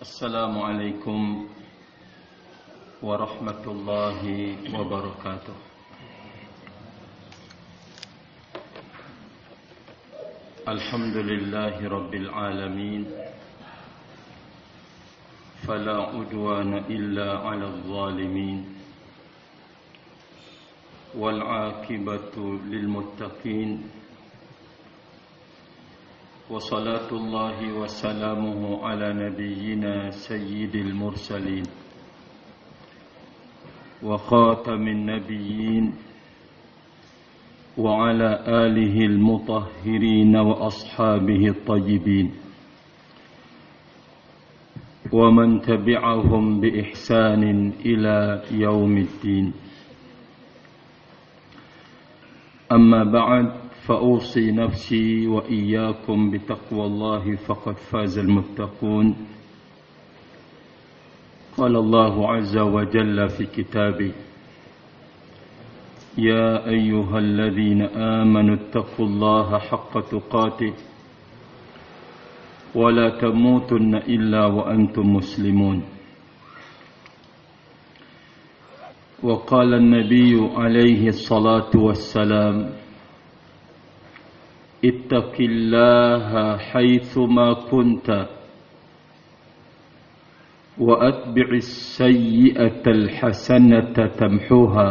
السلام عليكم ورحمة الله وبركاته. الحمد لله رب العالمين. فلا عدوان إلا على الظالمين. والعاقبة للمتقين. وصلاة الله وسلامه على نبينا سيد المرسلين وخاتم النبيين وعلى آله المطهرين وأصحابه الطيبين ومن تبعهم بإحسان إلى يوم الدين. أما بعد فأوصي نفسي وإياكم بتقوى الله فقد فاز المتقون. قال الله عز وجل في كتابه يا أيها الذين آمنوا اتقوا الله حق تقاته ولا تموتن إلا وأنتم مسلمون. وقال النبي عليه الصلاة والسلام اتق الله حيثما كنت وأتبع السيئة الحسنة تمحوها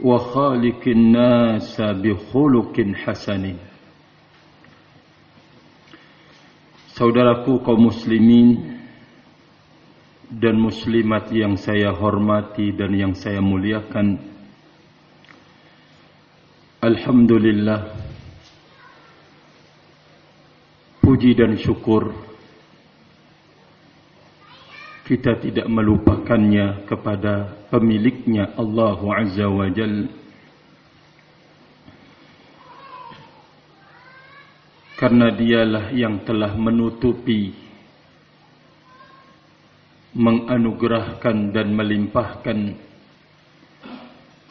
وخالق الناس بخلق حسن Saudaraku kaum muslimin dan muslimat yang saya hormati dan yang saya muliakan Alhamdulillah. Puji dan syukur Kita tidak melupakannya kepada pemiliknya Allah Azza wa Jal. Karena dialah yang telah menutupi Menganugerahkan dan melimpahkan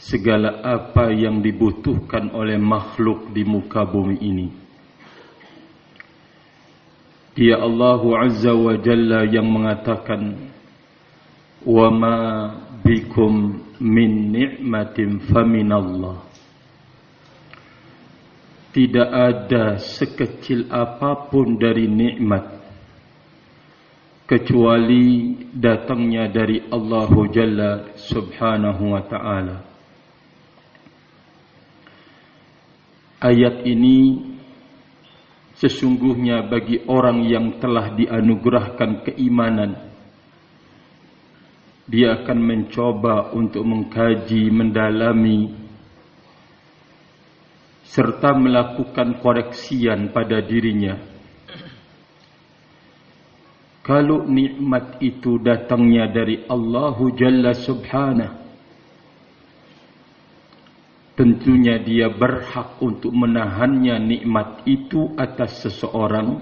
Segala apa yang dibutuhkan oleh makhluk di muka bumi ini Dia Allah Azza wa Jalla yang mengatakan Wa ma bikum min ni'matin faminallah Tidak ada sekecil apapun dari nikmat kecuali datangnya dari Allah Jalla Subhanahu wa taala. Ayat ini sesungguhnya bagi orang yang telah dianugerahkan keimanan. Dia akan mencoba untuk mengkaji, mendalami serta melakukan koreksian pada dirinya. Kalau nikmat itu datangnya dari Allah Jalla Subhanahu tentunya dia berhak untuk menahannya nikmat itu atas seseorang.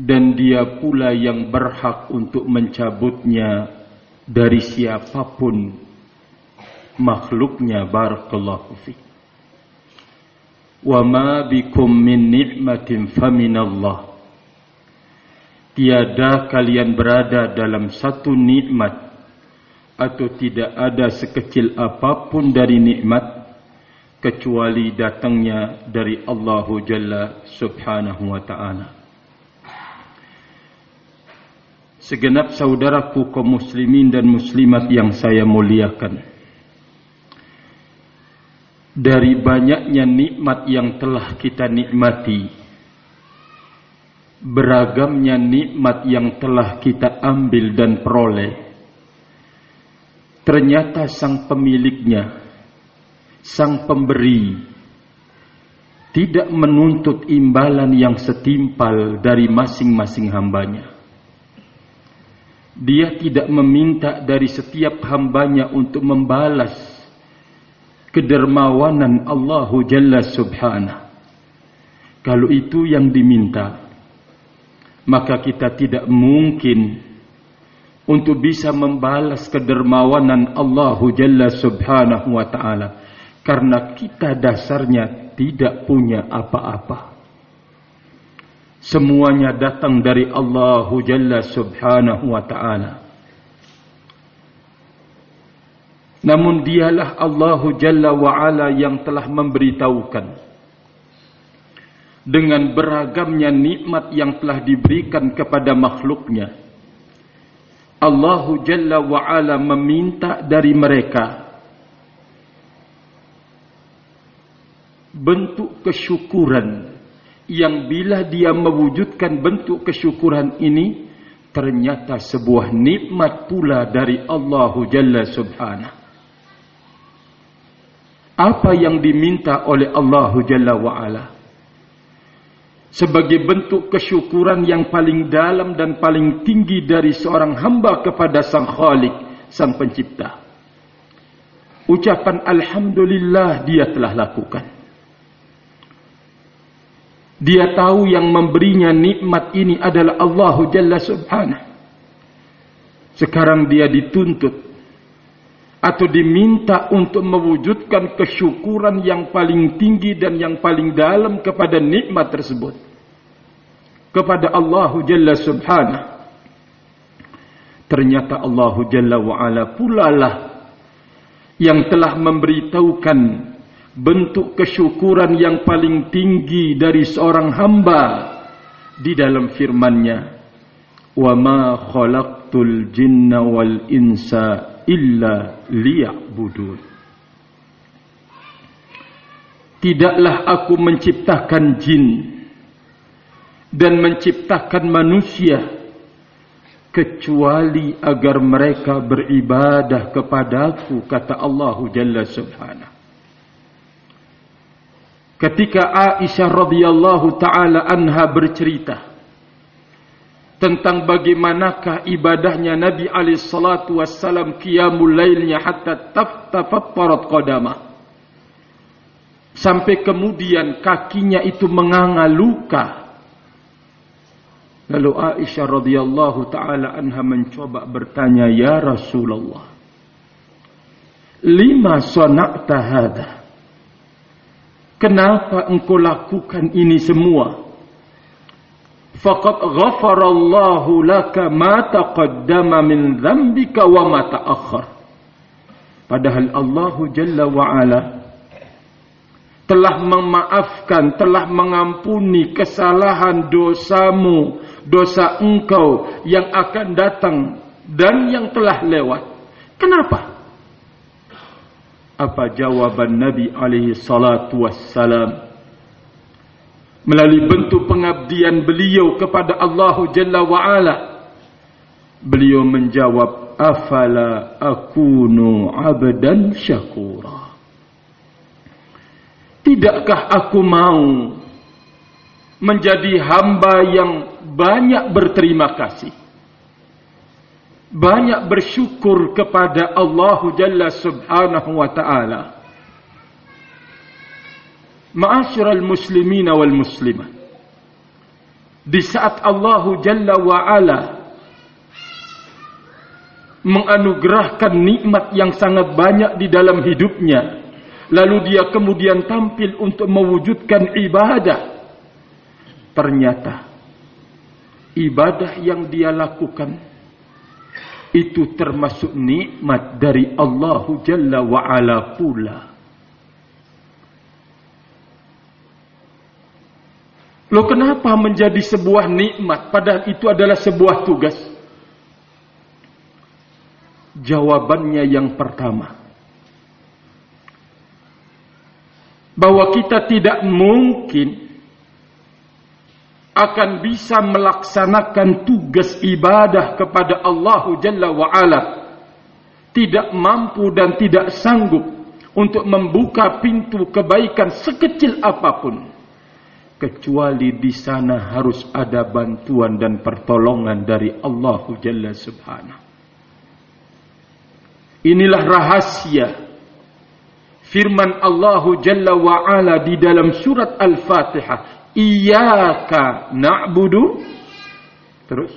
Dan dia pula yang berhak untuk mencabutnya dari siapa pun makhluknya barakallahu fi wa ma bikum min ni'matin faminallah tiada kalian berada dalam satu nikmat atau tidak ada sekecil apapun dari nikmat kecuali datangnya dari Allah Jalla Subhanahu wa taala. Segenap saudaraku kaum muslimin dan muslimat yang saya muliakan. Dari banyaknya nikmat yang telah kita nikmati, beragamnya nikmat yang telah kita ambil dan peroleh ternyata sang pemiliknya sang pemberi tidak menuntut imbalan yang setimpal dari masing-masing hambanya. Dia tidak meminta dari setiap hambanya untuk membalas kedermawanan Allah Jalla Subhanahu. Kalau itu yang diminta maka kita tidak mungkin untuk bisa membalas kedermawanan Allah Jalla Subhanahu wa taala karena kita dasarnya tidak punya apa-apa. Semuanya datang dari Allah Jalla Subhanahu wa taala. Namun dialah Allah Jalla wa ala yang telah memberitahukan dengan beragamnya nikmat yang telah diberikan kepada makhluknya. Allah Jalla wa ala meminta dari mereka bentuk kesyukuran yang bila dia mewujudkan bentuk kesyukuran ini ternyata sebuah nikmat pula dari Allah Jalla Subhanahu. Apa yang diminta oleh Allah Jalla wa ala sebagai bentuk kesyukuran yang paling dalam dan paling tinggi dari seorang hamba kepada Sang Khalik, Sang Pencipta. Ucapan alhamdulillah dia telah lakukan. Dia tahu yang memberinya nikmat ini adalah Allah Jalla Subhanahu. Sekarang dia dituntut atau diminta untuk mewujudkan kesyukuran yang paling tinggi dan yang paling dalam kepada nikmat tersebut. Kepada Allah Jalla Subhanahu. Ternyata Allah Jalla wa'ala pula lah yang telah memberitahukan bentuk kesyukuran yang paling tinggi dari seorang hamba di dalam firman-Nya wa ma khalaqtul jinna wal insa illa liya'budun. Tidaklah aku menciptakan jin dan menciptakan manusia kecuali agar mereka beribadah kepadaku kata Allah Jalla Subhanahu. Ketika Aisyah radhiyallahu taala anha bercerita tentang bagaimanakah ibadahnya Nabi alaihi salatu wassalam qiyamul lailnya hatta tafattarat qadamah sampai kemudian kakinya itu menganga luka lalu Aisyah radhiyallahu taala anha mencoba bertanya ya Rasulullah lima sana'ta hadha? Kenapa engkau lakukan ini semua? Faqad ghafarallahu laka ma taqaddama min dhanbika wa ma ta'akhkhar. Padahal Allah Jalla wa Ala telah memaafkan, telah mengampuni kesalahan dosamu, dosa engkau yang akan datang dan yang telah lewat. Kenapa? apa jawaban Nabi alaihi salatu wassalam melalui bentuk pengabdian beliau kepada Allah Jalla wa Ala beliau menjawab afala akunu abdan syakura? Tidakkah aku mau menjadi hamba yang banyak berterima kasih? Banyak bersyukur kepada Allah Jalla Subhanahu wa taala. Ma'asyiral muslimin wal muslimat. Di saat Allah Jalla wa ala menganugerahkan nikmat yang sangat banyak di dalam hidupnya, lalu dia kemudian tampil untuk mewujudkan ibadah. Ternyata ibadah yang dia lakukan itu termasuk nikmat dari Allah Jalla wa Ala pula. Lo kenapa menjadi sebuah nikmat padahal itu adalah sebuah tugas? Jawabannya yang pertama. Bahwa kita tidak mungkin akan bisa melaksanakan tugas ibadah kepada Allah Jalla wa Ala tidak mampu dan tidak sanggup untuk membuka pintu kebaikan sekecil apa pun kecuali di sana harus ada bantuan dan pertolongan dari Allah Jalla Subhanahu. Inilah rahasia firman Allah Jalla wa Ala di dalam surat Al-Fatihah. Iyaka na'budu. Terus.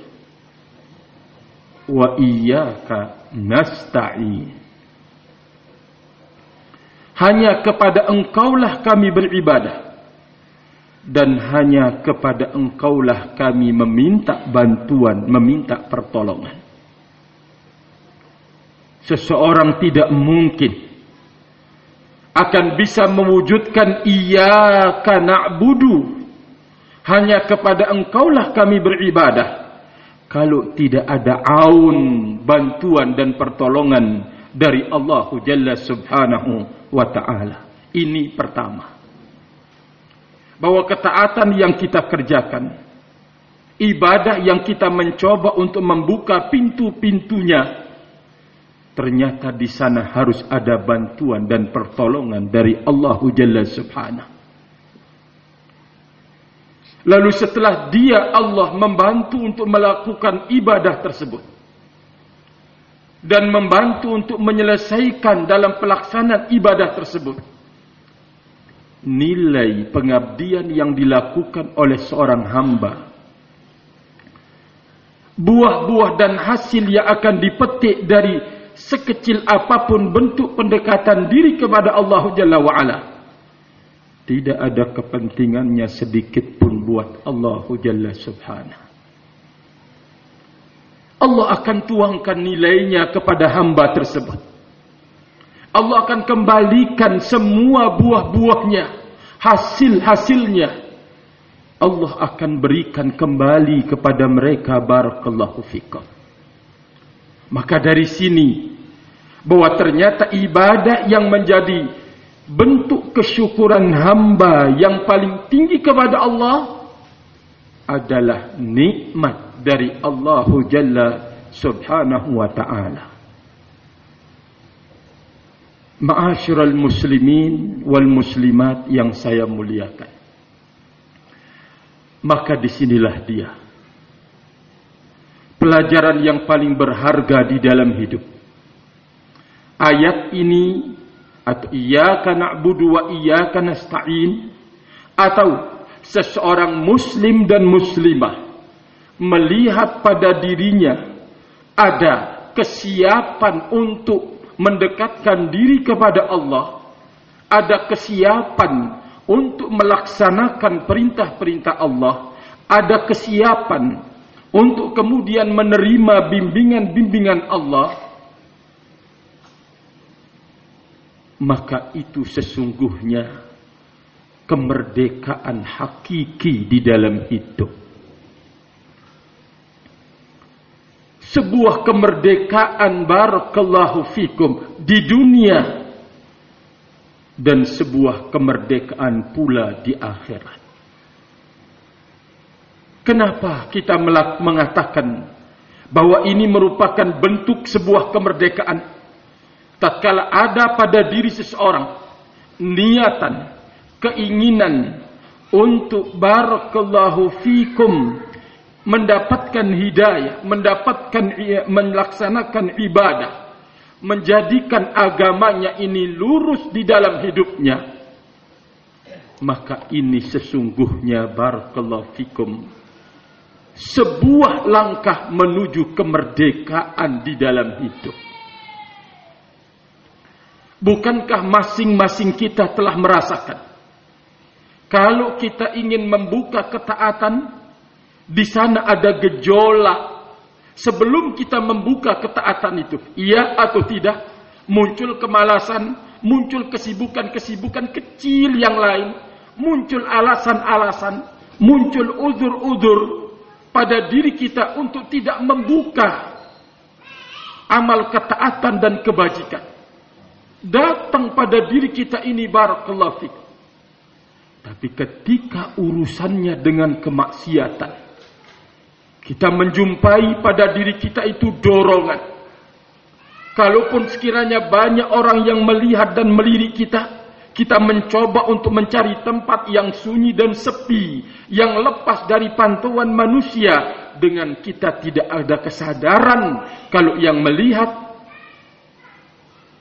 Wa iyyaka nasta'in. Hanya kepada engkaulah kami beribadah dan hanya kepada engkaulah kami meminta bantuan, meminta pertolongan. Seseorang tidak mungkin akan bisa mewujudkan iyyaka na'budu hanya kepada engkaulah kami beribadah kalau tidak ada aun bantuan dan pertolongan dari Allah Jalla Subhanahu wa taala. Ini pertama bahwa ketaatan yang kita kerjakan, ibadah yang kita mencoba untuk membuka pintu-pintunya, ternyata di sana harus ada bantuan dan pertolongan dari Allah Jalla Subhanahu. Lalu setelah dia Allah membantu untuk melakukan ibadah tersebut dan membantu untuk menyelesaikan dalam pelaksanaan ibadah tersebut nilai pengabdian yang dilakukan oleh seorang hamba. Buah-buah dan hasil yang akan dipetik dari sekecil apapun bentuk pendekatan diri kepada Allah Jalla wa'ala. Tidak ada kepentingannya sedikit pun buat Allah Jalla subhanahu. Allah akan tuangkan nilainya kepada hamba tersebut. Allah akan kembalikan semua buah-buahnya, hasil-hasilnya. Allah akan berikan kembali kepada mereka barakallahu fikum. Maka dari sini bahwa ternyata ibadah yang menjadi bentuk kesyukuran hamba yang paling tinggi kepada Allah adalah nikmat dari Allah Jalla Subhanahu wa taala. Ma'asyiral muslimin wal muslimat yang saya muliakan. Maka di sinilah dia. Pelajaran yang paling berharga di dalam hidup. Ayat ini atau iyyaka na'budu wa iyyaka nasta'in atau seseorang muslim dan muslimah melihat pada dirinya ada kesiapan untuk mendekatkan diri kepada Allah, ada kesiapan untuk melaksanakan perintah-perintah Allah, ada kesiapan untuk kemudian menerima bimbingan-bimbingan Allah, maka itu sesungguhnya kemerdekaan hakiki di dalam hidup. Sebuah kemerdekaan barakallahu fikum di dunia dan sebuah kemerdekaan pula di akhirat. Kenapa kita mengatakan bahwa ini merupakan bentuk sebuah kemerdekaan? Tatkala ada pada diri seseorang niatan, keinginan untuk barakallahu fikum mendapatkan hidayah, mendapatkan melaksanakan ibadah, menjadikan agamanya ini lurus di dalam hidupnya, maka ini sesungguhnya barakallahu fikum sebuah langkah menuju kemerdekaan di dalam hidup. Bukankah masing-masing kita telah merasakan kalau kita ingin membuka ketaatan di sana ada gejolak. Sebelum kita membuka ketaatan itu, iya atau tidak, muncul kemalasan, muncul kesibukan-kesibukan kecil yang lain, muncul alasan-alasan, muncul uzur-uzur pada diri kita untuk tidak membuka amal ketaatan dan kebajikan. Datang pada diri kita ini barakallahu fik. Tapi ketika urusannya dengan kemaksiatan, kita menjumpai pada diri kita itu dorongan. Kalaupun sekiranya banyak orang yang melihat dan melirik kita, kita mencoba untuk mencari tempat yang sunyi dan sepi, yang lepas dari pantauan manusia, dengan kita tidak ada kesadaran kalau yang melihat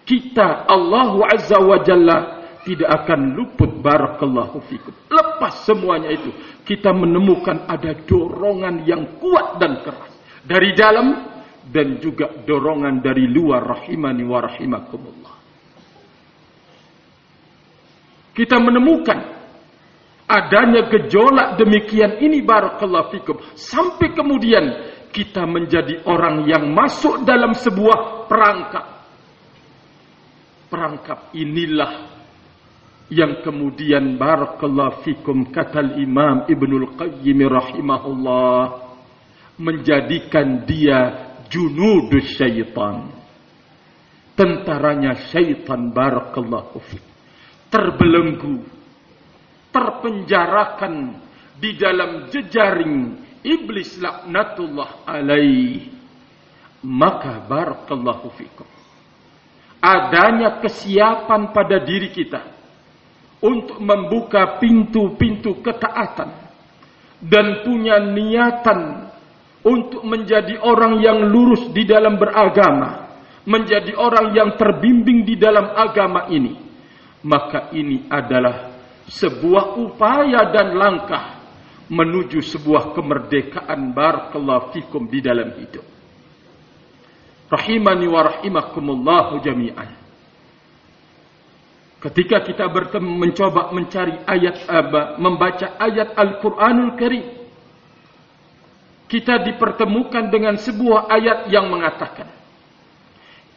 kita Allah Azza wa Jalla tidak akan luput barakallahu fikum. Lepas semuanya itu, kita menemukan ada dorongan yang kuat dan keras dari dalam dan juga dorongan dari luar rahimani wa rahimakumullah. Kita menemukan adanya gejolak demikian ini barakallahu fikum sampai kemudian kita menjadi orang yang masuk dalam sebuah perangkap perangkap inilah yang kemudian barakallahu fikum kata Imam Ibnul Qayyim rahimahullah menjadikan dia junudus syaitan. Tentaranya syaitan barakallahu fikum terbelenggu terpenjarakan di dalam jejaring iblis laknatullah alaih. Maka barakallahu fikum adanya kesiapan pada diri kita untuk membuka pintu-pintu ketaatan dan punya niatan untuk menjadi orang yang lurus di dalam beragama, menjadi orang yang terbimbing di dalam agama ini, maka ini adalah sebuah upaya dan langkah menuju sebuah kemerdekaan barakallahu fikum di dalam hidup. Rahimani wa rahimakumullahu jami'an. Ketika kita bertemu mencoba mencari ayat membaca ayat Al-Qur'anul Karim, kita dipertemukan dengan sebuah ayat yang mengatakan,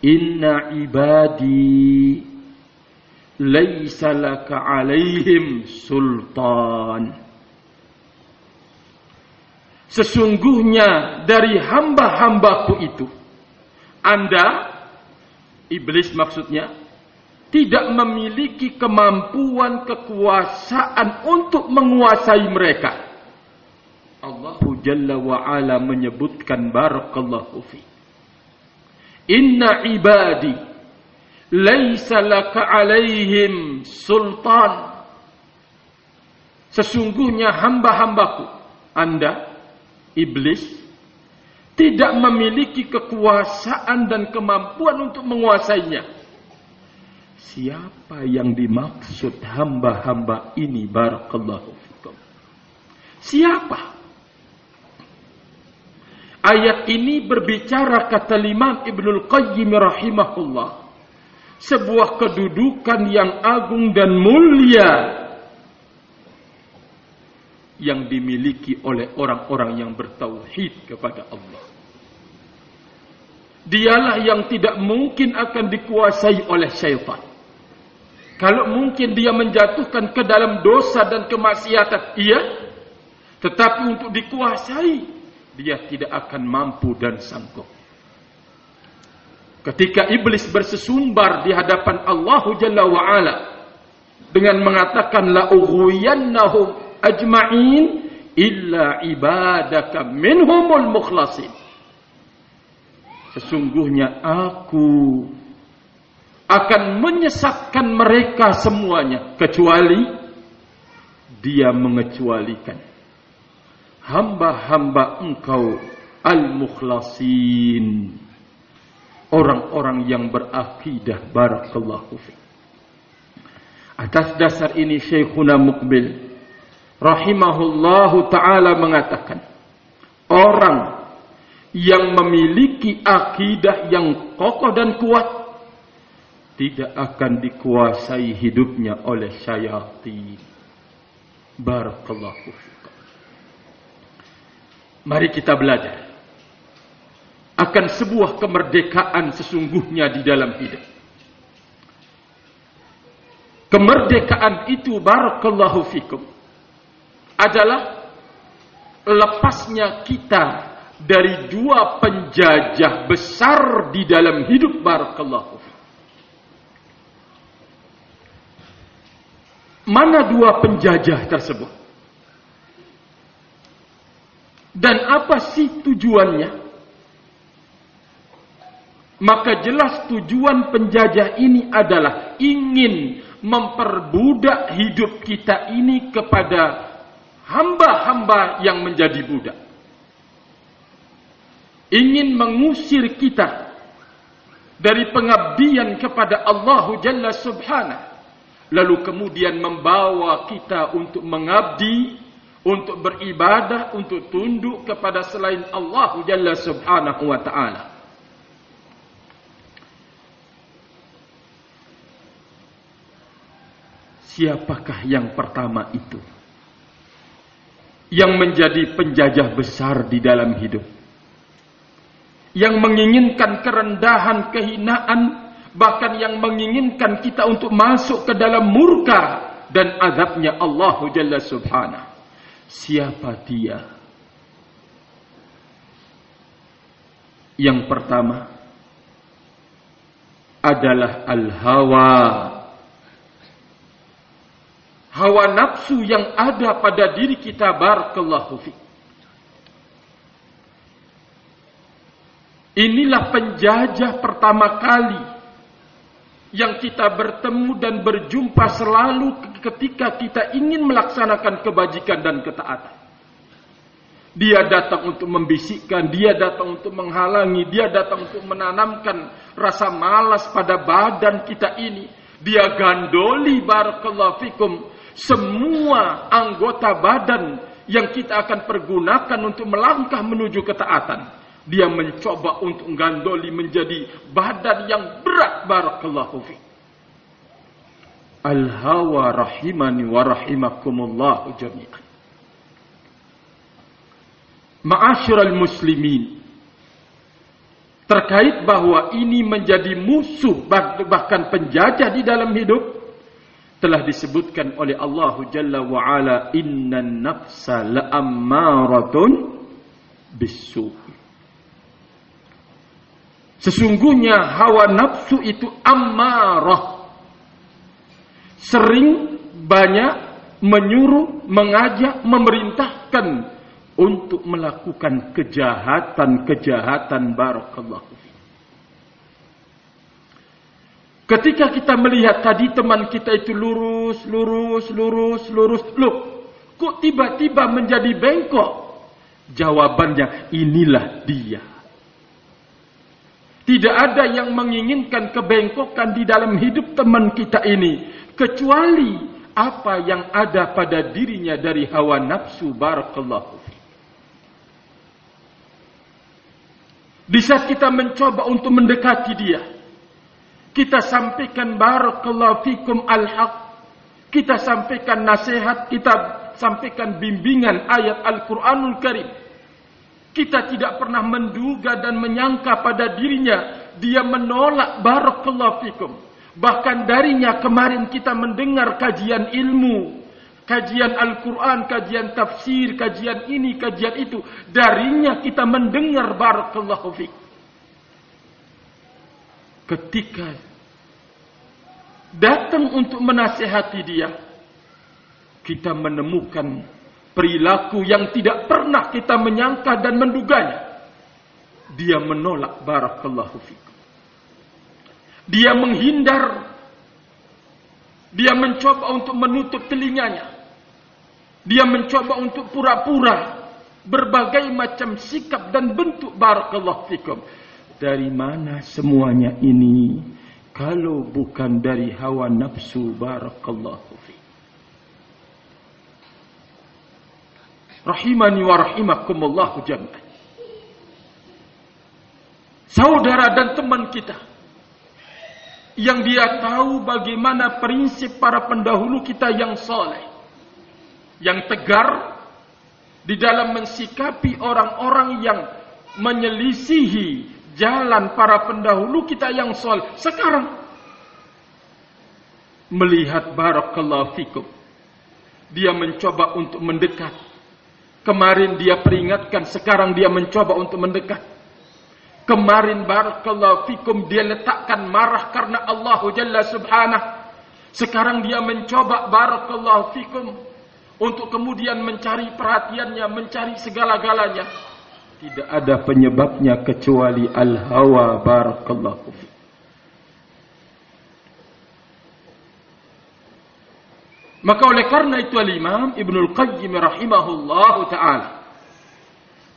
Inna ibadi laisa laka alaihim sultan. Sesungguhnya dari hamba-hambaku itu, Anda, iblis maksudnya, tidak memiliki kemampuan kekuasaan untuk menguasai mereka. Allah Jalla wa ala menyebutkan barakallahu fi. Inna ibadi laisa laka alaihim sultan. Sesungguhnya hamba-hambaku, Anda, iblis, tidak memiliki kekuasaan dan kemampuan untuk menguasainya. Siapa yang dimaksud hamba-hamba ini barakallahu fikum? Siapa? Ayat ini berbicara kata Imam Ibnul Qayyim rahimahullah. Sebuah kedudukan yang agung dan mulia yang dimiliki oleh orang-orang yang bertauhid kepada Allah. Dialah yang tidak mungkin akan dikuasai oleh syaitan. Kalau mungkin dia menjatuhkan ke dalam dosa dan kemaksiatan, iya. Tetapi untuk dikuasai, dia tidak akan mampu dan sanggup. Ketika iblis bersesumbar di hadapan Allah Jalla wa'ala. Dengan mengatakan, La ughwiyannahum ajma'in illa ibadaka minhumul mukhlasin. Sesungguhnya aku akan menyesatkan mereka semuanya kecuali dia mengecualikan. Hamba-hamba engkau al-mukhlasin. Orang-orang yang berakidah barakallahu atas dasar ini Syekhuna Mukbil rahimahullahu taala mengatakan orang yang memiliki akidah yang kokoh dan kuat tidak akan dikuasai hidupnya oleh syaitan. Barakallahu. Mari kita belajar akan sebuah kemerdekaan sesungguhnya di dalam hidup. Kemerdekaan itu barakallahu fikum adalah lepasnya kita dari dua penjajah besar di dalam hidup barakallahu fikum. Mana dua penjajah tersebut? Dan apa sih tujuannya? Maka jelas tujuan penjajah ini adalah ingin memperbudak hidup kita ini kepada hamba-hamba yang menjadi budak. Ingin mengusir kita dari pengabdian kepada Allah Jalla Subhanahu lalu kemudian membawa kita untuk mengabdi, untuk beribadah, untuk tunduk kepada selain Allah Jalla Subhanahu wa taala. Siapakah yang pertama itu? yang menjadi penjajah besar di dalam hidup. Yang menginginkan kerendahan, kehinaan, bahkan yang menginginkan kita untuk masuk ke dalam murka dan azabnya Allah Jalla Subhanahu. Siapa dia? Yang pertama adalah al-hawa. Hawa nafsu yang ada pada diri kita barakallahu fi. Inilah penjajah pertama kali yang kita bertemu dan berjumpa selalu ketika kita ingin melaksanakan kebajikan dan ketaatan. Dia datang untuk membisikkan, dia datang untuk menghalangi, dia datang untuk menanamkan rasa malas pada badan kita ini. Dia gandoli barakallahu fikum semua anggota badan yang kita akan pergunakan untuk melangkah menuju ketaatan. Dia mencoba untuk gandoli menjadi badan yang berat barakallahu fikum. Al-hawa rahimani wa rahimakumullah jami'an. Ma'asyiral muslimin terkait bahwa ini menjadi musuh bahkan penjajah di dalam hidup telah disebutkan oleh Allah Jalla wa Ala innan nafsa la'ammaratun bisu Sesungguhnya hawa nafsu itu ammarah sering banyak menyuruh, mengajak, memerintahkan untuk melakukan kejahatan-kejahatan barakallahu Ketika kita melihat tadi teman kita itu lurus, lurus, lurus, lurus, loh, kok tiba-tiba menjadi bengkok? Jawabannya inilah dia. Tidak ada yang menginginkan kebengkokan di dalam hidup teman kita ini kecuali apa yang ada pada dirinya dari hawa nafsu barakallahu Di saat kita mencoba untuk mendekati dia, kita sampaikan barakallahu fikum al-haq. Kita sampaikan nasihat, kita sampaikan bimbingan ayat Al-Qur'anul Karim. Kita tidak pernah menduga dan menyangka pada dirinya dia menolak barakallahu fikum. Bahkan darinya kemarin kita mendengar kajian ilmu, kajian Al-Quran, kajian tafsir, kajian ini, kajian itu. Darinya kita mendengar barakallahu fiqh. Ketika datang untuk menasihati dia, kita menemukan perilaku yang tidak pernah kita menyangka dan menduganya. Dia menolak barakallahu fiqh. Dia menghindar dia mencoba untuk menutup telinganya. Dia mencoba untuk pura-pura berbagai macam sikap dan bentuk barakallahu fikum. Dari mana semuanya ini kalau bukan dari hawa nafsu barakallahu fikum. Rahimani wa rahimakumullah jami'an. Saudara dan teman kita yang dia tahu bagaimana prinsip para pendahulu kita yang soleh yang tegar di dalam mensikapi orang-orang yang menyelisihi jalan para pendahulu kita yang sol. Sekarang melihat barakallahu fikum. Dia mencoba untuk mendekat. Kemarin dia peringatkan, sekarang dia mencoba untuk mendekat. Kemarin barakallahu fikum dia letakkan marah karena Allah Jalla Subhanahu. Sekarang dia mencoba barakallahu fikum untuk kemudian mencari perhatiannya, mencari segala-galanya. Tidak ada penyebabnya kecuali al-hawa barakallahu fi. Maka oleh karena itu al-Imam Ibnul Qayyim rahimahullahu taala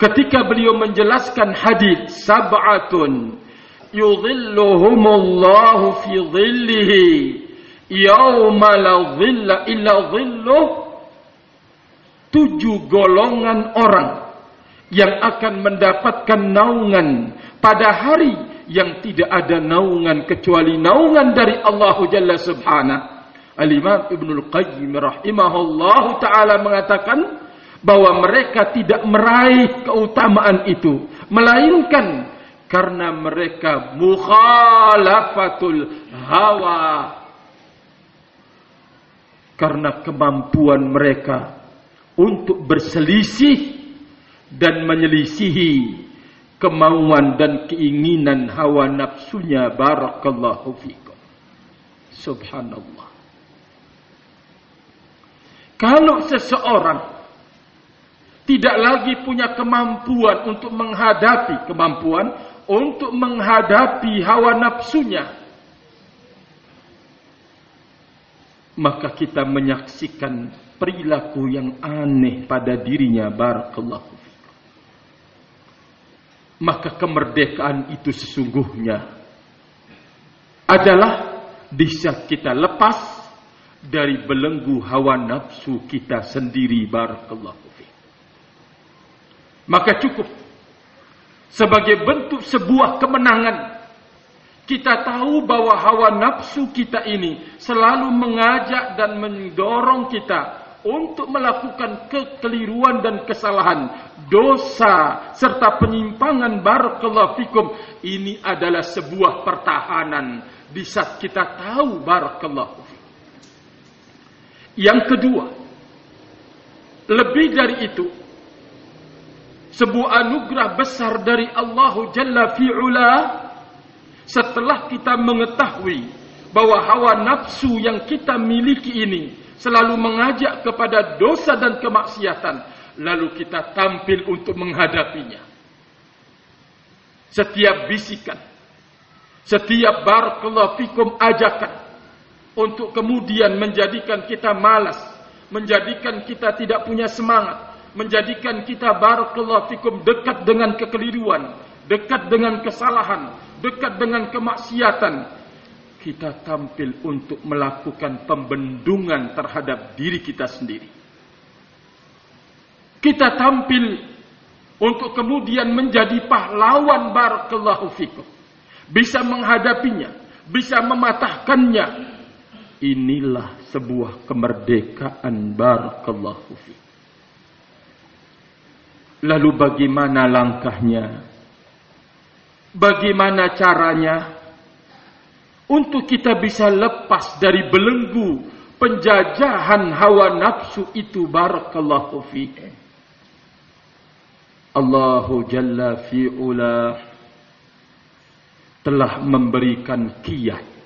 ketika beliau menjelaskan hadis sab'atun yudhilluhumullahu fi dhillihi yauma la dhilla illa dhilluh tujuh golongan orang yang akan mendapatkan naungan pada hari yang tidak ada naungan kecuali naungan dari Allah Jalla Subhanahu. Al-Imam Ibnu Al-Qayyim rahimahullah taala mengatakan bahwa mereka tidak meraih keutamaan itu melainkan karena mereka mukhalafatul hawa. Karena kemampuan mereka untuk berselisih dan menyelisihi kemauan dan keinginan hawa nafsunya barakallahu fikum. Subhanallah kalau seseorang tidak lagi punya kemampuan untuk menghadapi kemampuan untuk menghadapi hawa nafsunya maka kita menyaksikan perilaku yang aneh pada dirinya barakallahu maka kemerdekaan itu sesungguhnya adalah di saat kita lepas dari belenggu hawa nafsu kita sendiri barakallahu maka cukup sebagai bentuk sebuah kemenangan kita tahu bahwa hawa nafsu kita ini selalu mengajak dan mendorong kita untuk melakukan kekeliruan dan kesalahan, dosa serta penyimpangan barakallahu fikum. Ini adalah sebuah pertahanan di saat kita tahu barakallahu fikum. Yang kedua, lebih dari itu, sebuah anugerah besar dari Allah Jalla fi'ula setelah kita mengetahui bahwa hawa nafsu yang kita miliki ini selalu mengajak kepada dosa dan kemaksiatan lalu kita tampil untuk menghadapinya. Setiap bisikan setiap barakallahu fikum ajakan untuk kemudian menjadikan kita malas menjadikan kita tidak punya semangat menjadikan kita barakallahu fikum dekat dengan kekeliruan, dekat dengan kesalahan, dekat dengan kemaksiatan. Kita tampil untuk melakukan pembendungan terhadap diri kita sendiri. Kita tampil untuk kemudian menjadi pahlawan barakallahu fikum. Bisa menghadapinya, bisa mematahkannya. Inilah sebuah kemerdekaan barakallahu fikum. Lalu bagaimana langkahnya? Bagaimana caranya? Untuk kita bisa lepas dari belenggu penjajahan hawa nafsu itu barakallahu fiik. Allahu Jalla fi'ula telah memberikan kiat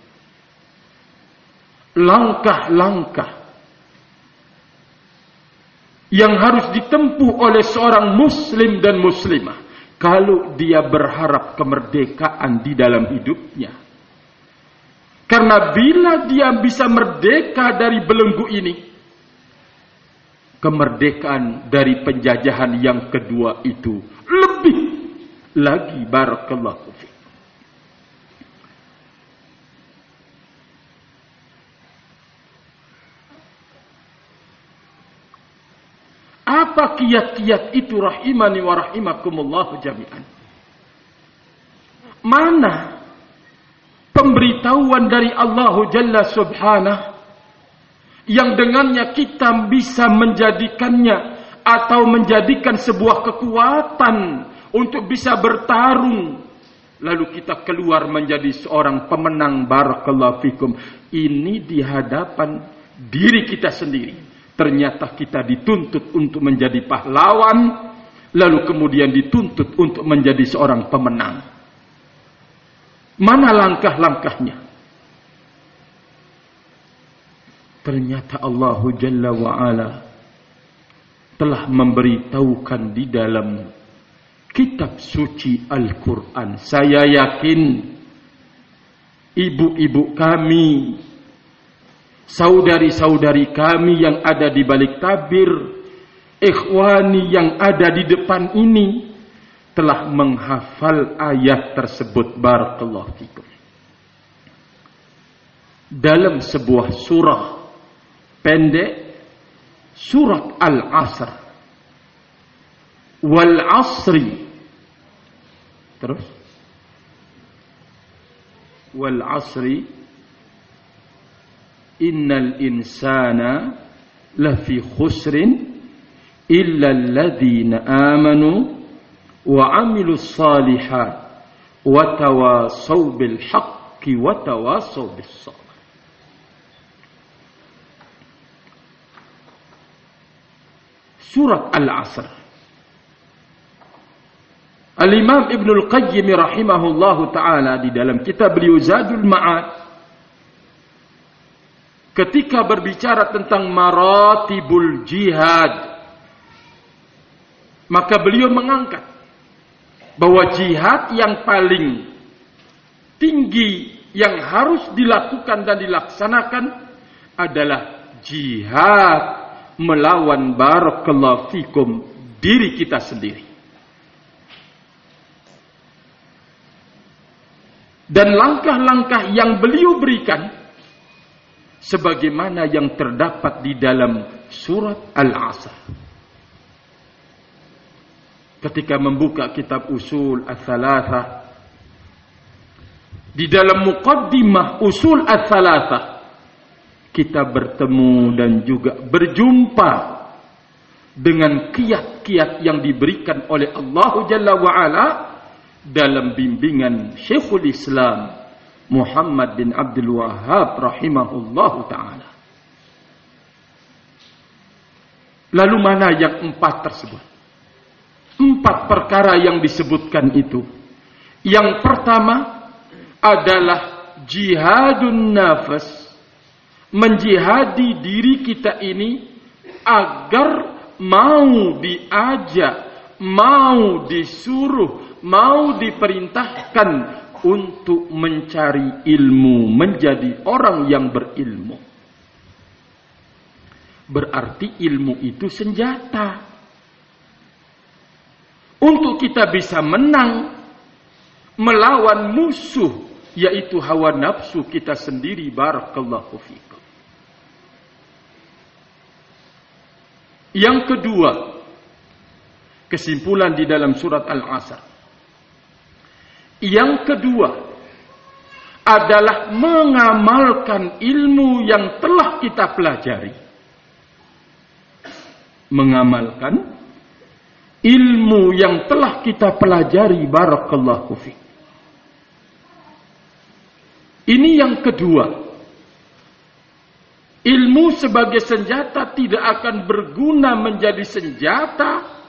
langkah-langkah yang harus ditempuh oleh seorang muslim dan muslimah kalau dia berharap kemerdekaan di dalam hidupnya. Karena bila dia bisa merdeka dari belenggu ini, kemerdekaan dari penjajahan yang kedua itu lebih lagi barakallahu fiik. Apa kiat-kiat itu rahimani wa rahimakumullah jami'an? Mana pemberitahuan dari Allah Jalla Subhanah yang dengannya kita bisa menjadikannya atau menjadikan sebuah kekuatan untuk bisa bertarung? Lalu kita keluar menjadi seorang pemenang barakallahu fikum. Ini di hadapan diri kita sendiri Ternyata kita dituntut untuk menjadi pahlawan, lalu kemudian dituntut untuk menjadi seorang pemenang. Mana langkah-langkahnya? Ternyata Allah Jalla wa'ala telah memberitahukan di dalam kitab suci Al-Quran. Saya yakin ibu-ibu kami saudari-saudari kami yang ada di balik tabir, ikhwani yang ada di depan ini telah menghafal ayat tersebut. Barakallahu fikum. Dalam sebuah surah pendek surat Al-Asr. Wal asri terus? Wal asri innal insana lafi khusrin illa alladhina amanu wa 'amilus salihat wa tawasaw bil haqqi wa tawasaw bis sabr. Surat Al-Asr. Al-Imam Ibn Al-Qayyim rahimahullahu taala di dalam kitab beliau Zadul Ma'ad ketika berbicara tentang maratibul jihad maka beliau mengangkat bahwa jihad yang paling tinggi yang harus dilakukan dan dilaksanakan adalah jihad melawan barakallahu fikum diri kita sendiri. Dan langkah-langkah yang beliau berikan sebagaimana yang terdapat di dalam surat Al-Asr. Ketika membuka kitab usul Al-Thalathah di dalam muqaddimah usul Al-Thalathah kita bertemu dan juga berjumpa dengan kiat-kiat yang diberikan oleh Allah Jalla wa'ala dalam bimbingan Syekhul Islam Muhammad bin Abdul Wahab rahimahullahu taala. Lalu mana yang empat tersebut? Empat perkara yang disebutkan itu. Yang pertama adalah jihadun nafas. Menjihadi diri kita ini agar mau diajak, mau disuruh, mau diperintahkan untuk mencari ilmu, menjadi orang yang berilmu. Berarti ilmu itu senjata. Untuk kita bisa menang melawan musuh yaitu hawa nafsu kita sendiri barakallahu fikum. Yang kedua, kesimpulan di dalam surat Al-Asr yang kedua adalah mengamalkan ilmu yang telah kita pelajari. Mengamalkan ilmu yang telah kita pelajari barakallahu fi. Ini yang kedua. Ilmu sebagai senjata tidak akan berguna menjadi senjata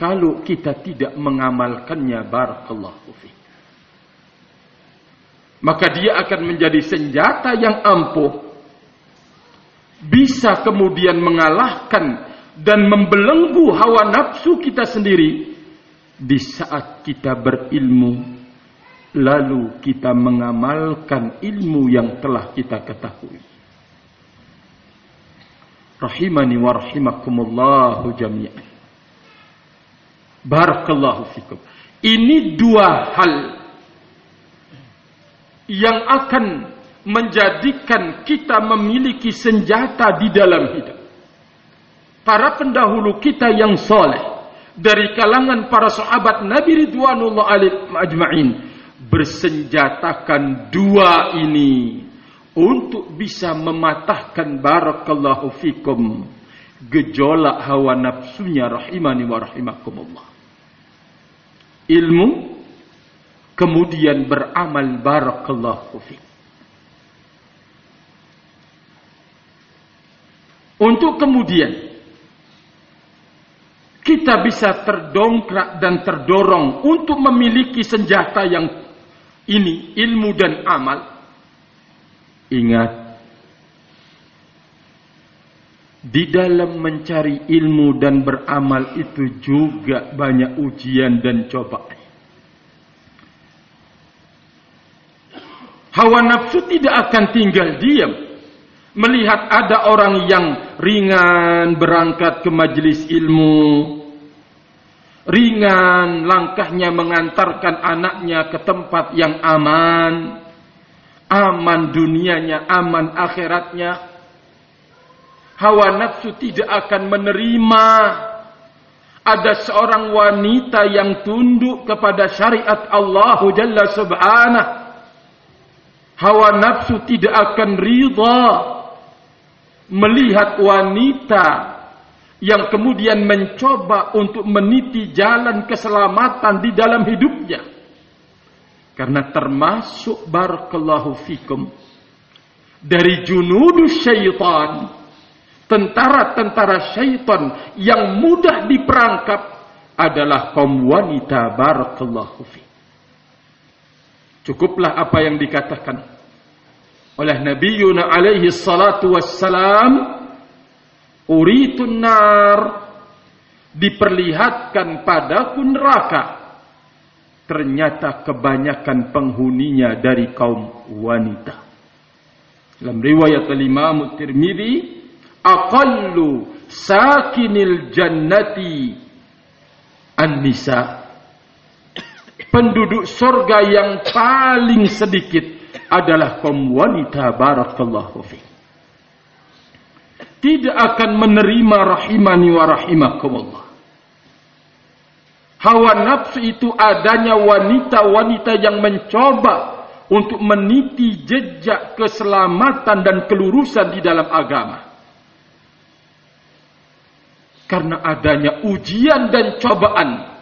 kalau kita tidak mengamalkannya barakallahu fi maka dia akan menjadi senjata yang ampuh. Bisa kemudian mengalahkan dan membelenggu hawa nafsu kita sendiri. Di saat kita berilmu lalu kita mengamalkan ilmu yang telah kita ketahui. Rahimani wa rahimakumullahu jami'an. Barakallahu fikum. Ini dua hal yang akan menjadikan kita memiliki senjata di dalam hidup. Para pendahulu kita yang soleh dari kalangan para sahabat Nabi Ridwanullah alaihim ajma'in bersenjatakan dua ini untuk bisa mematahkan barakallahu fikum gejolak hawa nafsunya rahimani wa rahimakumullah. Ilmu kemudian beramal barakallahu fi. Untuk kemudian kita bisa terdongkrak dan terdorong untuk memiliki senjata yang ini ilmu dan amal. Ingat di dalam mencari ilmu dan beramal itu juga banyak ujian dan cobaan. Hawa nafsu tidak akan tinggal diam. Melihat ada orang yang ringan berangkat ke majelis ilmu. Ringan langkahnya mengantarkan anaknya ke tempat yang aman. Aman dunianya, aman akhiratnya. Hawa nafsu tidak akan menerima ada seorang wanita yang tunduk kepada syariat Allah Jalla Subhanahu Hawa nafsu tidak akan ridha melihat wanita yang kemudian mencoba untuk meniti jalan keselamatan di dalam hidupnya. Karena termasuk barakallahu fikum dari junudus syaitan, tentara-tentara syaitan yang mudah diperangkap adalah kaum wanita barakallahu fikum. Cukuplah apa yang dikatakan oleh Nabi Yuna alaihi salatu wassalam. Uritun nar. Diperlihatkan padaku neraka. Ternyata kebanyakan penghuninya dari kaum wanita. Dalam riwayat Imam Tirmizi aqallu sakinil jannati an-nisa penduduk surga yang paling sedikit adalah kaum wanita barakallahu fiik tidak akan menerima rahimani wa rahimakumullah. Hawa nafsu itu adanya wanita-wanita yang mencoba untuk meniti jejak keselamatan dan kelurusan di dalam agama. Karena adanya ujian dan cobaan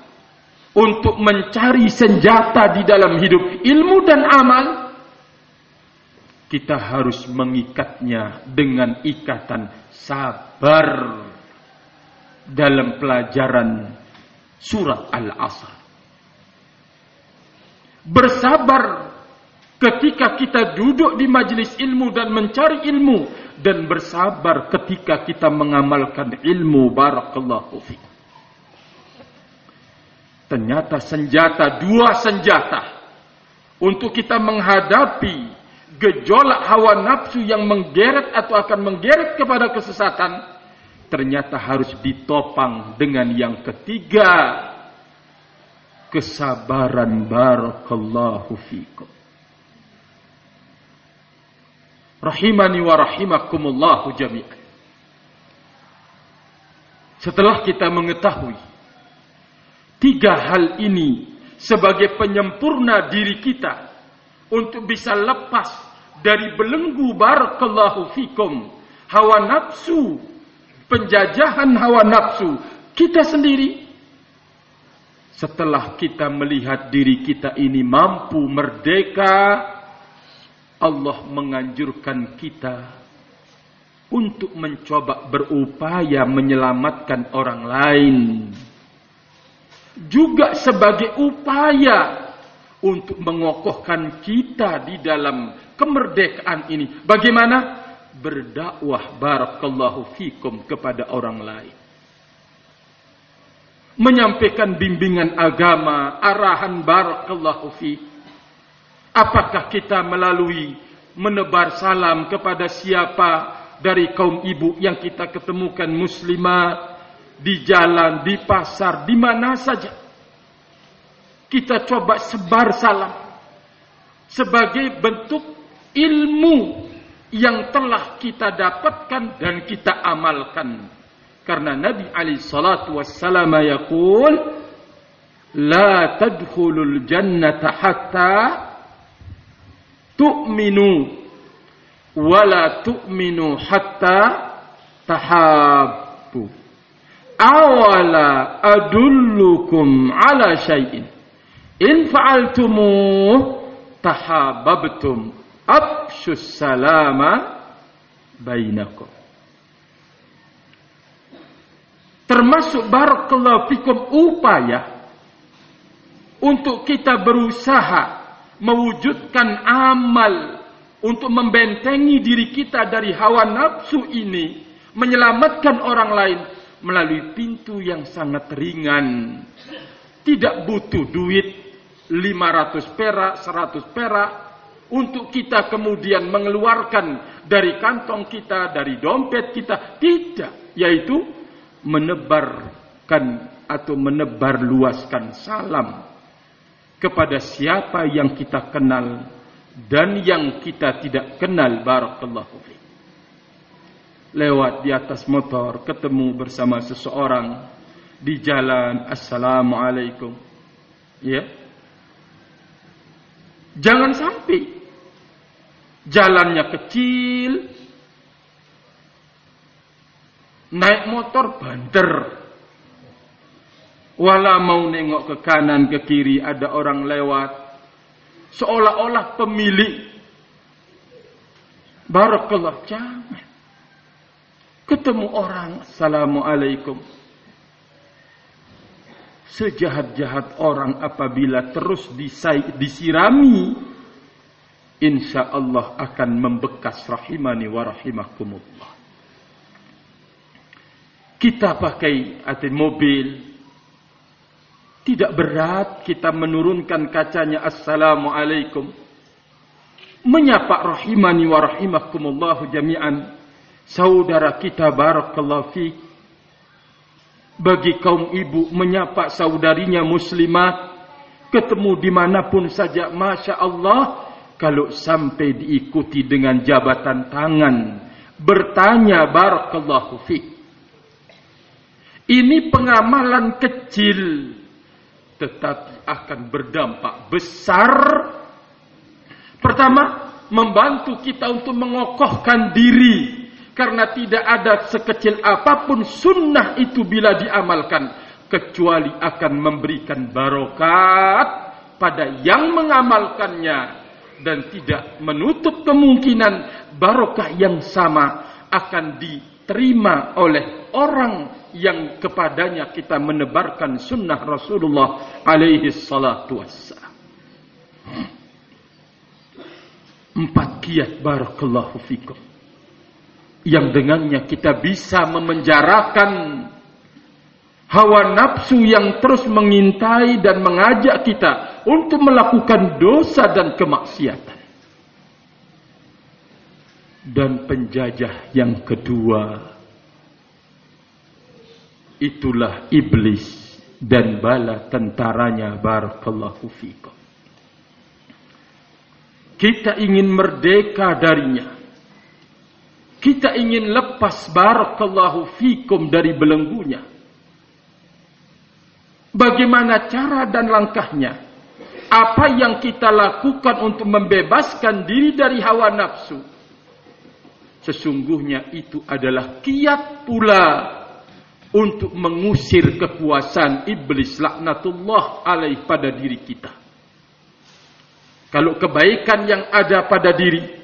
untuk mencari senjata di dalam hidup ilmu dan amal, kita harus mengikatnya dengan ikatan sabar dalam pelajaran surat Al-Asr. Bersabar ketika kita duduk di majelis ilmu dan mencari ilmu dan bersabar ketika kita mengamalkan ilmu barakallahu fi. Ternyata senjata dua senjata. Untuk kita menghadapi gejolak hawa nafsu yang menggeret atau akan menggeret kepada kesesatan ternyata harus ditopang dengan yang ketiga. Kesabaran. Barakallahu fikum. Rahimani wa rahimakumullahu jami'an. Setelah kita mengetahui tiga hal ini sebagai penyempurna diri kita untuk bisa lepas dari belenggu barakallahu fikum hawa nafsu penjajahan hawa nafsu kita sendiri. Setelah kita melihat diri kita ini mampu merdeka Allah menganjurkan kita untuk mencoba berupaya menyelamatkan orang lain juga sebagai upaya untuk mengokohkan kita di dalam kemerdekaan ini. Bagaimana? Berdakwah barakallahu fikum kepada orang lain. Menyampaikan bimbingan agama, arahan barakallahu fi. Apakah kita melalui menebar salam kepada siapa dari kaum ibu yang kita ketemukan muslimah di jalan, di pasar, di mana saja kita coba sebar salam sebagai bentuk ilmu yang telah kita dapatkan dan kita amalkan. Karena Nabi Ali salatu wassalam yaqul tadkhulul jannata hatta tu'minu wa la tu'minu hatta tahabbu. Awala adullukum ala syai'in In fa'altumuh tahabbabtum abshus salama bainakum. Termasuk barakallahu fikum upaya untuk kita berusaha mewujudkan amal untuk membentengi diri kita dari hawa nafsu ini, menyelamatkan orang lain melalui pintu yang sangat ringan. Tidak butuh duit, 500 perak, 100 perak untuk kita kemudian mengeluarkan dari kantong kita, dari dompet kita. Tidak, yaitu menebarkan atau menebar luaskan salam kepada siapa yang kita kenal dan yang kita tidak kenal barakallahu fi. Lewat di atas motor ketemu bersama seseorang di jalan assalamualaikum. Ya, Jangan sampai jalannya kecil, Naik motor banter. Wala mau nengok ke kanan ke kiri ada orang lewat. Seolah-olah pemilik. Barakallah jangan. Ketemu orang, Assalamualaikum. Sejahat-jahat orang apabila terus disirami, insya Allah akan membekas rahimani wa rahimakumullah. Kita pakai atau mobil, tidak berat kita menurunkan kacanya Assalamualaikum. Menyapa rahimani wa rahimakumullah jami'an saudara kita barakallahu fi. Bagi kaum ibu menyapa saudarinya muslimat. Ketemu di mana pun saja Masya Allah kalau sampai diikuti dengan jabatan tangan. Bertanya barakallahu fi. Ini pengamalan kecil tetapi akan berdampak besar. Pertama membantu kita untuk mengokohkan diri karena tidak ada sekecil apa pun sunnah itu bila diamalkan. Kecuali akan memberikan barokat pada yang mengamalkannya. Dan tidak menutup kemungkinan barokah yang sama akan diterima oleh orang yang kepadanya kita menebarkan sunnah Rasulullah alaihi salatu wassalam. Empat kiat barakallahu fikum yang dengannya kita bisa memenjarakan hawa nafsu yang terus mengintai dan mengajak kita untuk melakukan dosa dan kemaksiatan. Dan penjajah yang kedua itulah iblis dan bala tentaranya barakallahu fikum. Kita ingin merdeka darinya kita ingin lepas barakallahu fikum dari belenggunya. Bagaimana cara dan langkahnya? Apa yang kita lakukan untuk membebaskan diri dari hawa nafsu? Sesungguhnya itu adalah kiat pula untuk mengusir kekuasaan iblis laknatullah alaih pada diri kita. Kalau kebaikan yang ada pada diri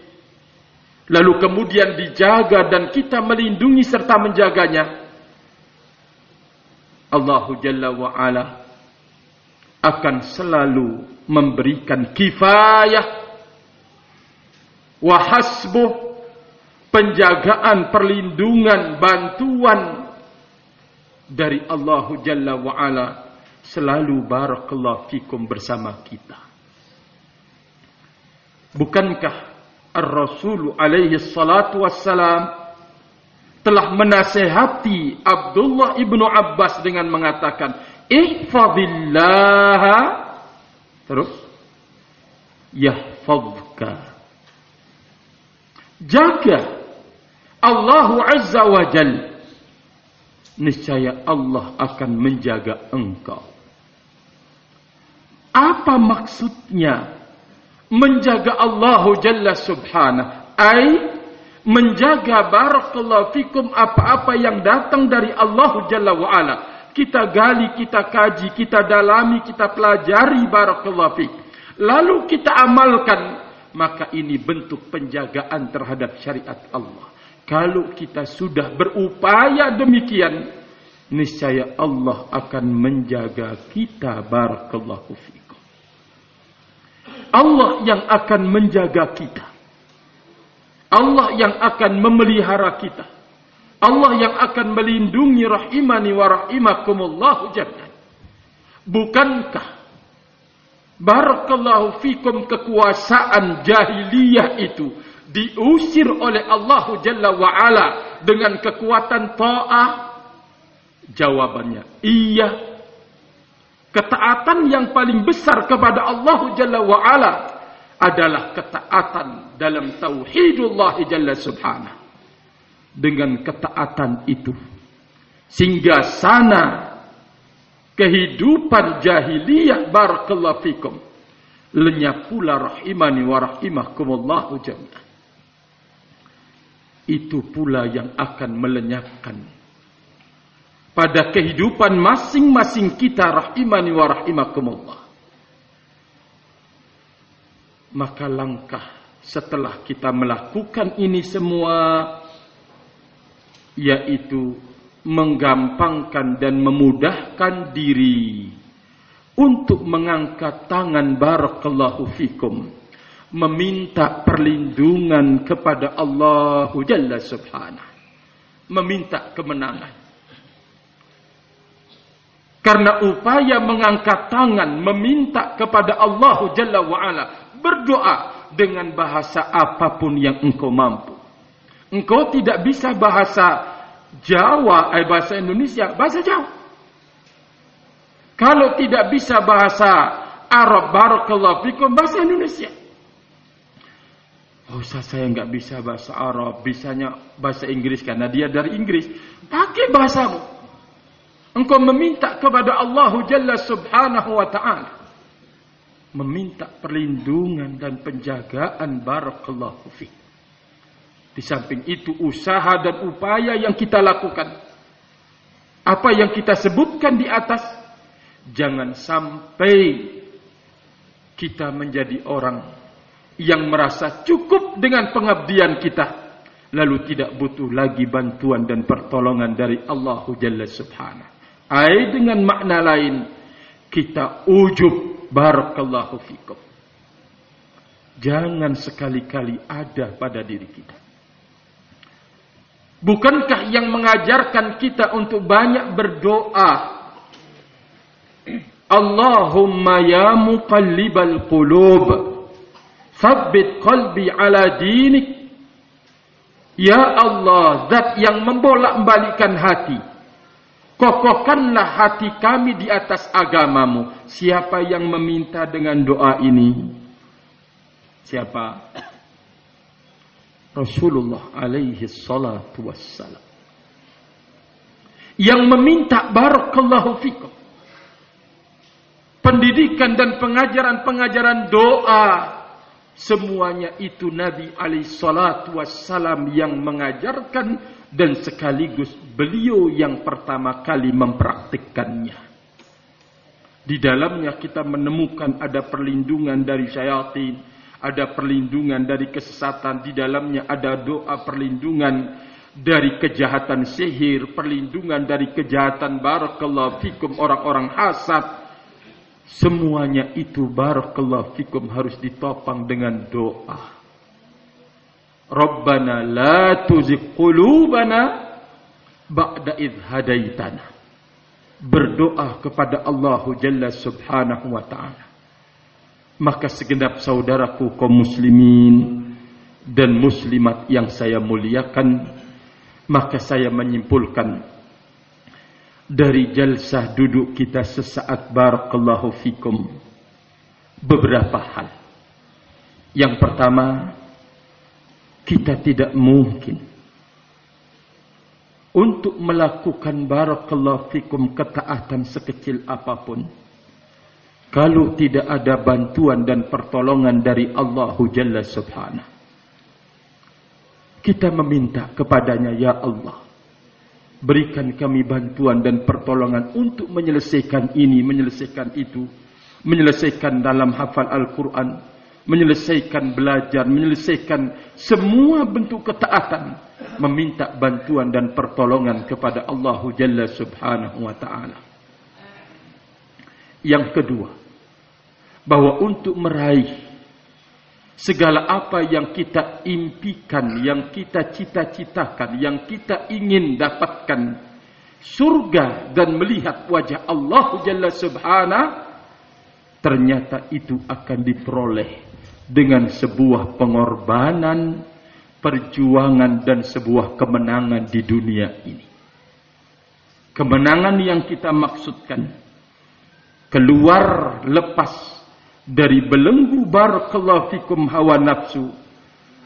lalu kemudian dijaga dan kita melindungi serta menjaganya. Allah Jalla wa Ala akan selalu memberikan kifayah wa hasbuh penjagaan perlindungan bantuan dari Allah Jalla wa Ala selalu barakallahu fikum bersama kita. Bukankah Ar-Rasul alaihi salatu wassalam telah menasehati Abdullah ibnu Abbas dengan mengatakan ihfazillah terus yahfazka jaga Allah azza wa jal. Niscaya Allah akan menjaga engkau. Apa maksudnya menjaga Allah Jalla Subhanahu. Ai menjaga barakallahu fikum apa-apa yang datang dari Allah Jalla wa kita gali kita kaji kita dalami kita pelajari barakallahu fik. Lalu kita amalkan maka ini bentuk penjagaan terhadap syariat Allah. Kalau kita sudah berupaya demikian niscaya Allah akan menjaga kita. Barakallahu fik Allah yang akan menjaga kita. Allah yang akan memelihara kita. Allah yang akan melindungi rahimani wa rahimakumullahu jami'an. Bukankah barakallahu fikum kekuasaan jahiliyah itu diusir oleh Allah Jalla wa ala dengan kekuatan ta'ah? Jawabannya iya Ketaatan yang paling besar kepada Allah Jalla wa'ala adalah ketaatan dalam tauhidullah Jalla subhanahu. Dengan ketaatan itu. Sehingga sana kehidupan jahiliyah barakallahu fikum. Lenyap pula rahimani wa rahimahkumullahu. Itu pula yang akan melenyapkan pada kehidupan masing-masing kita rahimani wa rahimakumullah. Maka langkah setelah kita melakukan ini semua yaitu menggampangkan dan memudahkan diri untuk mengangkat tangan barakallahu fikum meminta perlindungan kepada Allah Jalla Subhanahu meminta kemenangan karena upaya mengangkat tangan meminta kepada Allah Jalla wa ala berdoa dengan bahasa apa pun yang engkau mampu engkau tidak bisa bahasa Jawa, eh, bahasa Indonesia, bahasa Jawa. Kalau tidak bisa bahasa Arab, barakallahu fikum, bahasa Indonesia. Oh, saya nggak bisa bahasa Arab, bisanya bahasa Inggris karena dia dari Inggris. Pakai bahasamu. Engkau meminta kepada Allah Jalla Subhanahu wa taala meminta perlindungan dan penjagaan barakallahu fikum. Di samping itu usaha dan upaya yang kita lakukan. Apa yang kita sebutkan di atas. Jangan sampai kita menjadi orang yang merasa cukup dengan pengabdian kita. Lalu tidak butuh lagi bantuan dan pertolongan dari Allah Jalla Subhanahu. Ay dengan makna lain. Kita ujub barakallahu fikum. Jangan sekali-kali ada pada diri kita. Bukankah yang mengajarkan kita untuk banyak berdoa? Allahumma ya muqallibal qulub, thabbit qalbi ala dinik. Ya Allah, zat yang membolak-balikan hati. Kokohkanlah hati kami di atas agamamu. Siapa yang meminta dengan doa ini? Siapa? Rasulullah alaihi salatu wassalam. Yang meminta barakallahu fikum. Pendidikan dan pengajaran-pengajaran doa. Semuanya itu Nabi alaihi salatu wassalam yang mengajarkan dan sekaligus beliau yang pertama kali mempraktikkannya. Di dalamnya kita menemukan ada perlindungan dari syaitan, ada perlindungan dari kesesatan di dalamnya ada doa perlindungan dari kejahatan sihir perlindungan dari kejahatan barakallahu fikum orang-orang hasad semuanya itu barakallahu fikum harus ditopang dengan doa Rabbana la tuzigh qulubana ba'da idh hadaitana berdoa kepada Allah Jalla Subhanahu wa taala. Maka segenap saudaraku kaum muslimin dan muslimat yang saya muliakan maka saya menyimpulkan dari jalsah duduk kita sesaat barakallahu fikum beberapa hal. Yang pertama kita tidak mungkin untuk melakukan barakallahu fikum ketaatan sekecil apapun kalau tidak ada bantuan dan pertolongan dari Allah Jalla Subhanahu. Kita meminta kepadanya, Ya Allah, berikan kami bantuan dan pertolongan untuk menyelesaikan ini, menyelesaikan itu, menyelesaikan dalam hafal Al-Quran, menyelesaikan belajar, menyelesaikan semua bentuk ketaatan, meminta bantuan dan pertolongan kepada Allah Jalla Subhanahu wa taala. Yang kedua, bahwa untuk meraih segala apa yang kita impikan, yang kita cita-citakan, yang kita ingin dapatkan surga dan melihat wajah Allah Jalla Subhanahu ternyata itu akan diperoleh dengan sebuah pengorbanan, perjuangan dan sebuah kemenangan di dunia ini. Kemenangan yang kita maksudkan keluar lepas dari belenggu barakallahu fikum hawa nafsu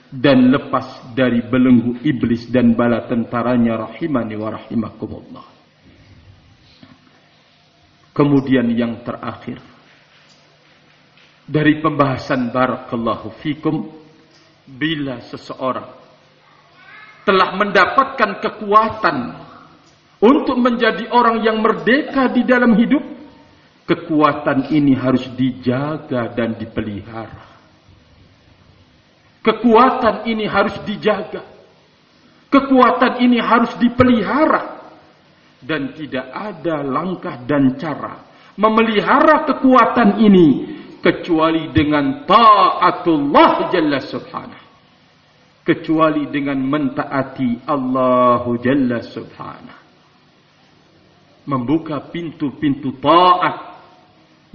dan lepas dari belenggu iblis dan bala tentaranya rahimani wa rahimakumullah. Kemudian yang terakhir dari pembahasan barakallahu fikum bila seseorang telah mendapatkan kekuatan untuk menjadi orang yang merdeka di dalam hidup, kekuatan ini harus dijaga dan dipelihara. Kekuatan ini harus dijaga. Kekuatan ini harus dipelihara. Dan tidak ada langkah dan cara memelihara kekuatan ini kecuali dengan taatullah jalla subhanahu. Kecuali dengan mentaati Allah jalla subhanahu. Membuka pintu-pintu taat.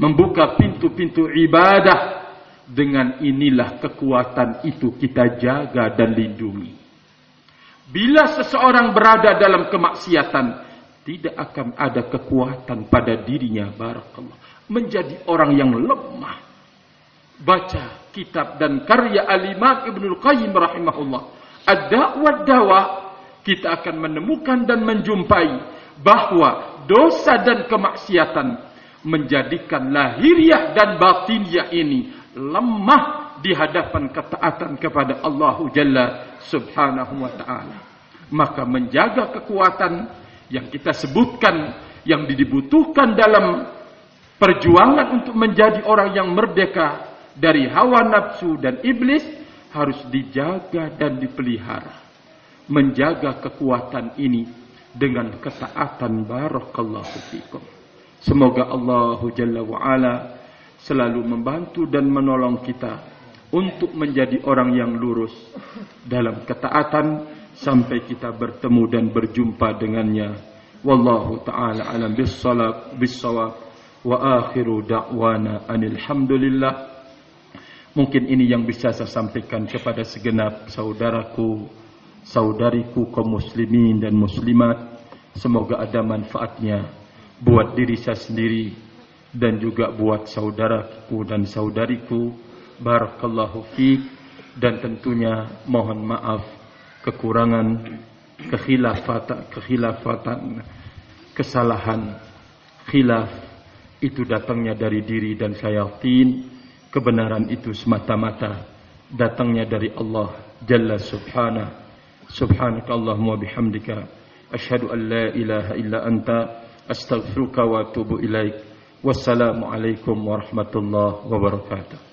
Membuka pintu-pintu ibadah. Dengan inilah kekuatan itu kita jaga dan lindungi. Bila seseorang berada dalam kemaksiatan tidak akan ada kekuatan pada dirinya barakallah menjadi orang yang lemah baca kitab dan karya Al-Imam Ibnul Qayyim rahimahullah ad-da'wah dawa kita akan menemukan dan menjumpai bahwa dosa dan kemaksiatan menjadikan lahiriah dan batiniah ini lemah di hadapan ketaatan kepada Allah Jalla Subhanahu wa taala. Maka menjaga kekuatan yang kita sebutkan yang dibutuhkan dalam perjuangan untuk menjadi orang yang merdeka dari hawa nafsu dan iblis harus dijaga dan dipelihara. Menjaga kekuatan ini dengan ketaatan barakallahu fikum. Semoga Allah Jalla wa ala selalu membantu dan menolong kita untuk menjadi orang yang lurus dalam ketaatan sampai kita bertemu dan berjumpa dengannya. Wallahu taala alam bis-shawab wa akhiru da'wana anil hamdulillah. Mungkin ini yang bisa saya sampaikan kepada segenap saudaraku, saudariku kaum muslimin dan muslimat. Semoga ada manfaatnya buat diri saya sendiri dan juga buat saudaraku dan saudariku. Barakallahu fiik dan tentunya mohon maaf kekurangan kekhilafatan kekhilafatan kesalahan khilaf itu datangnya dari diri dan syaitan kebenaran itu semata-mata datangnya dari Allah Jalla Subhanahu Subhanaka Allahumma bihamdika. Asyhadu an la ilaha illa anta. Astaghfiruka wa atubu ilaik. Wassalamu alaikum warahmatullahi wabarakatuh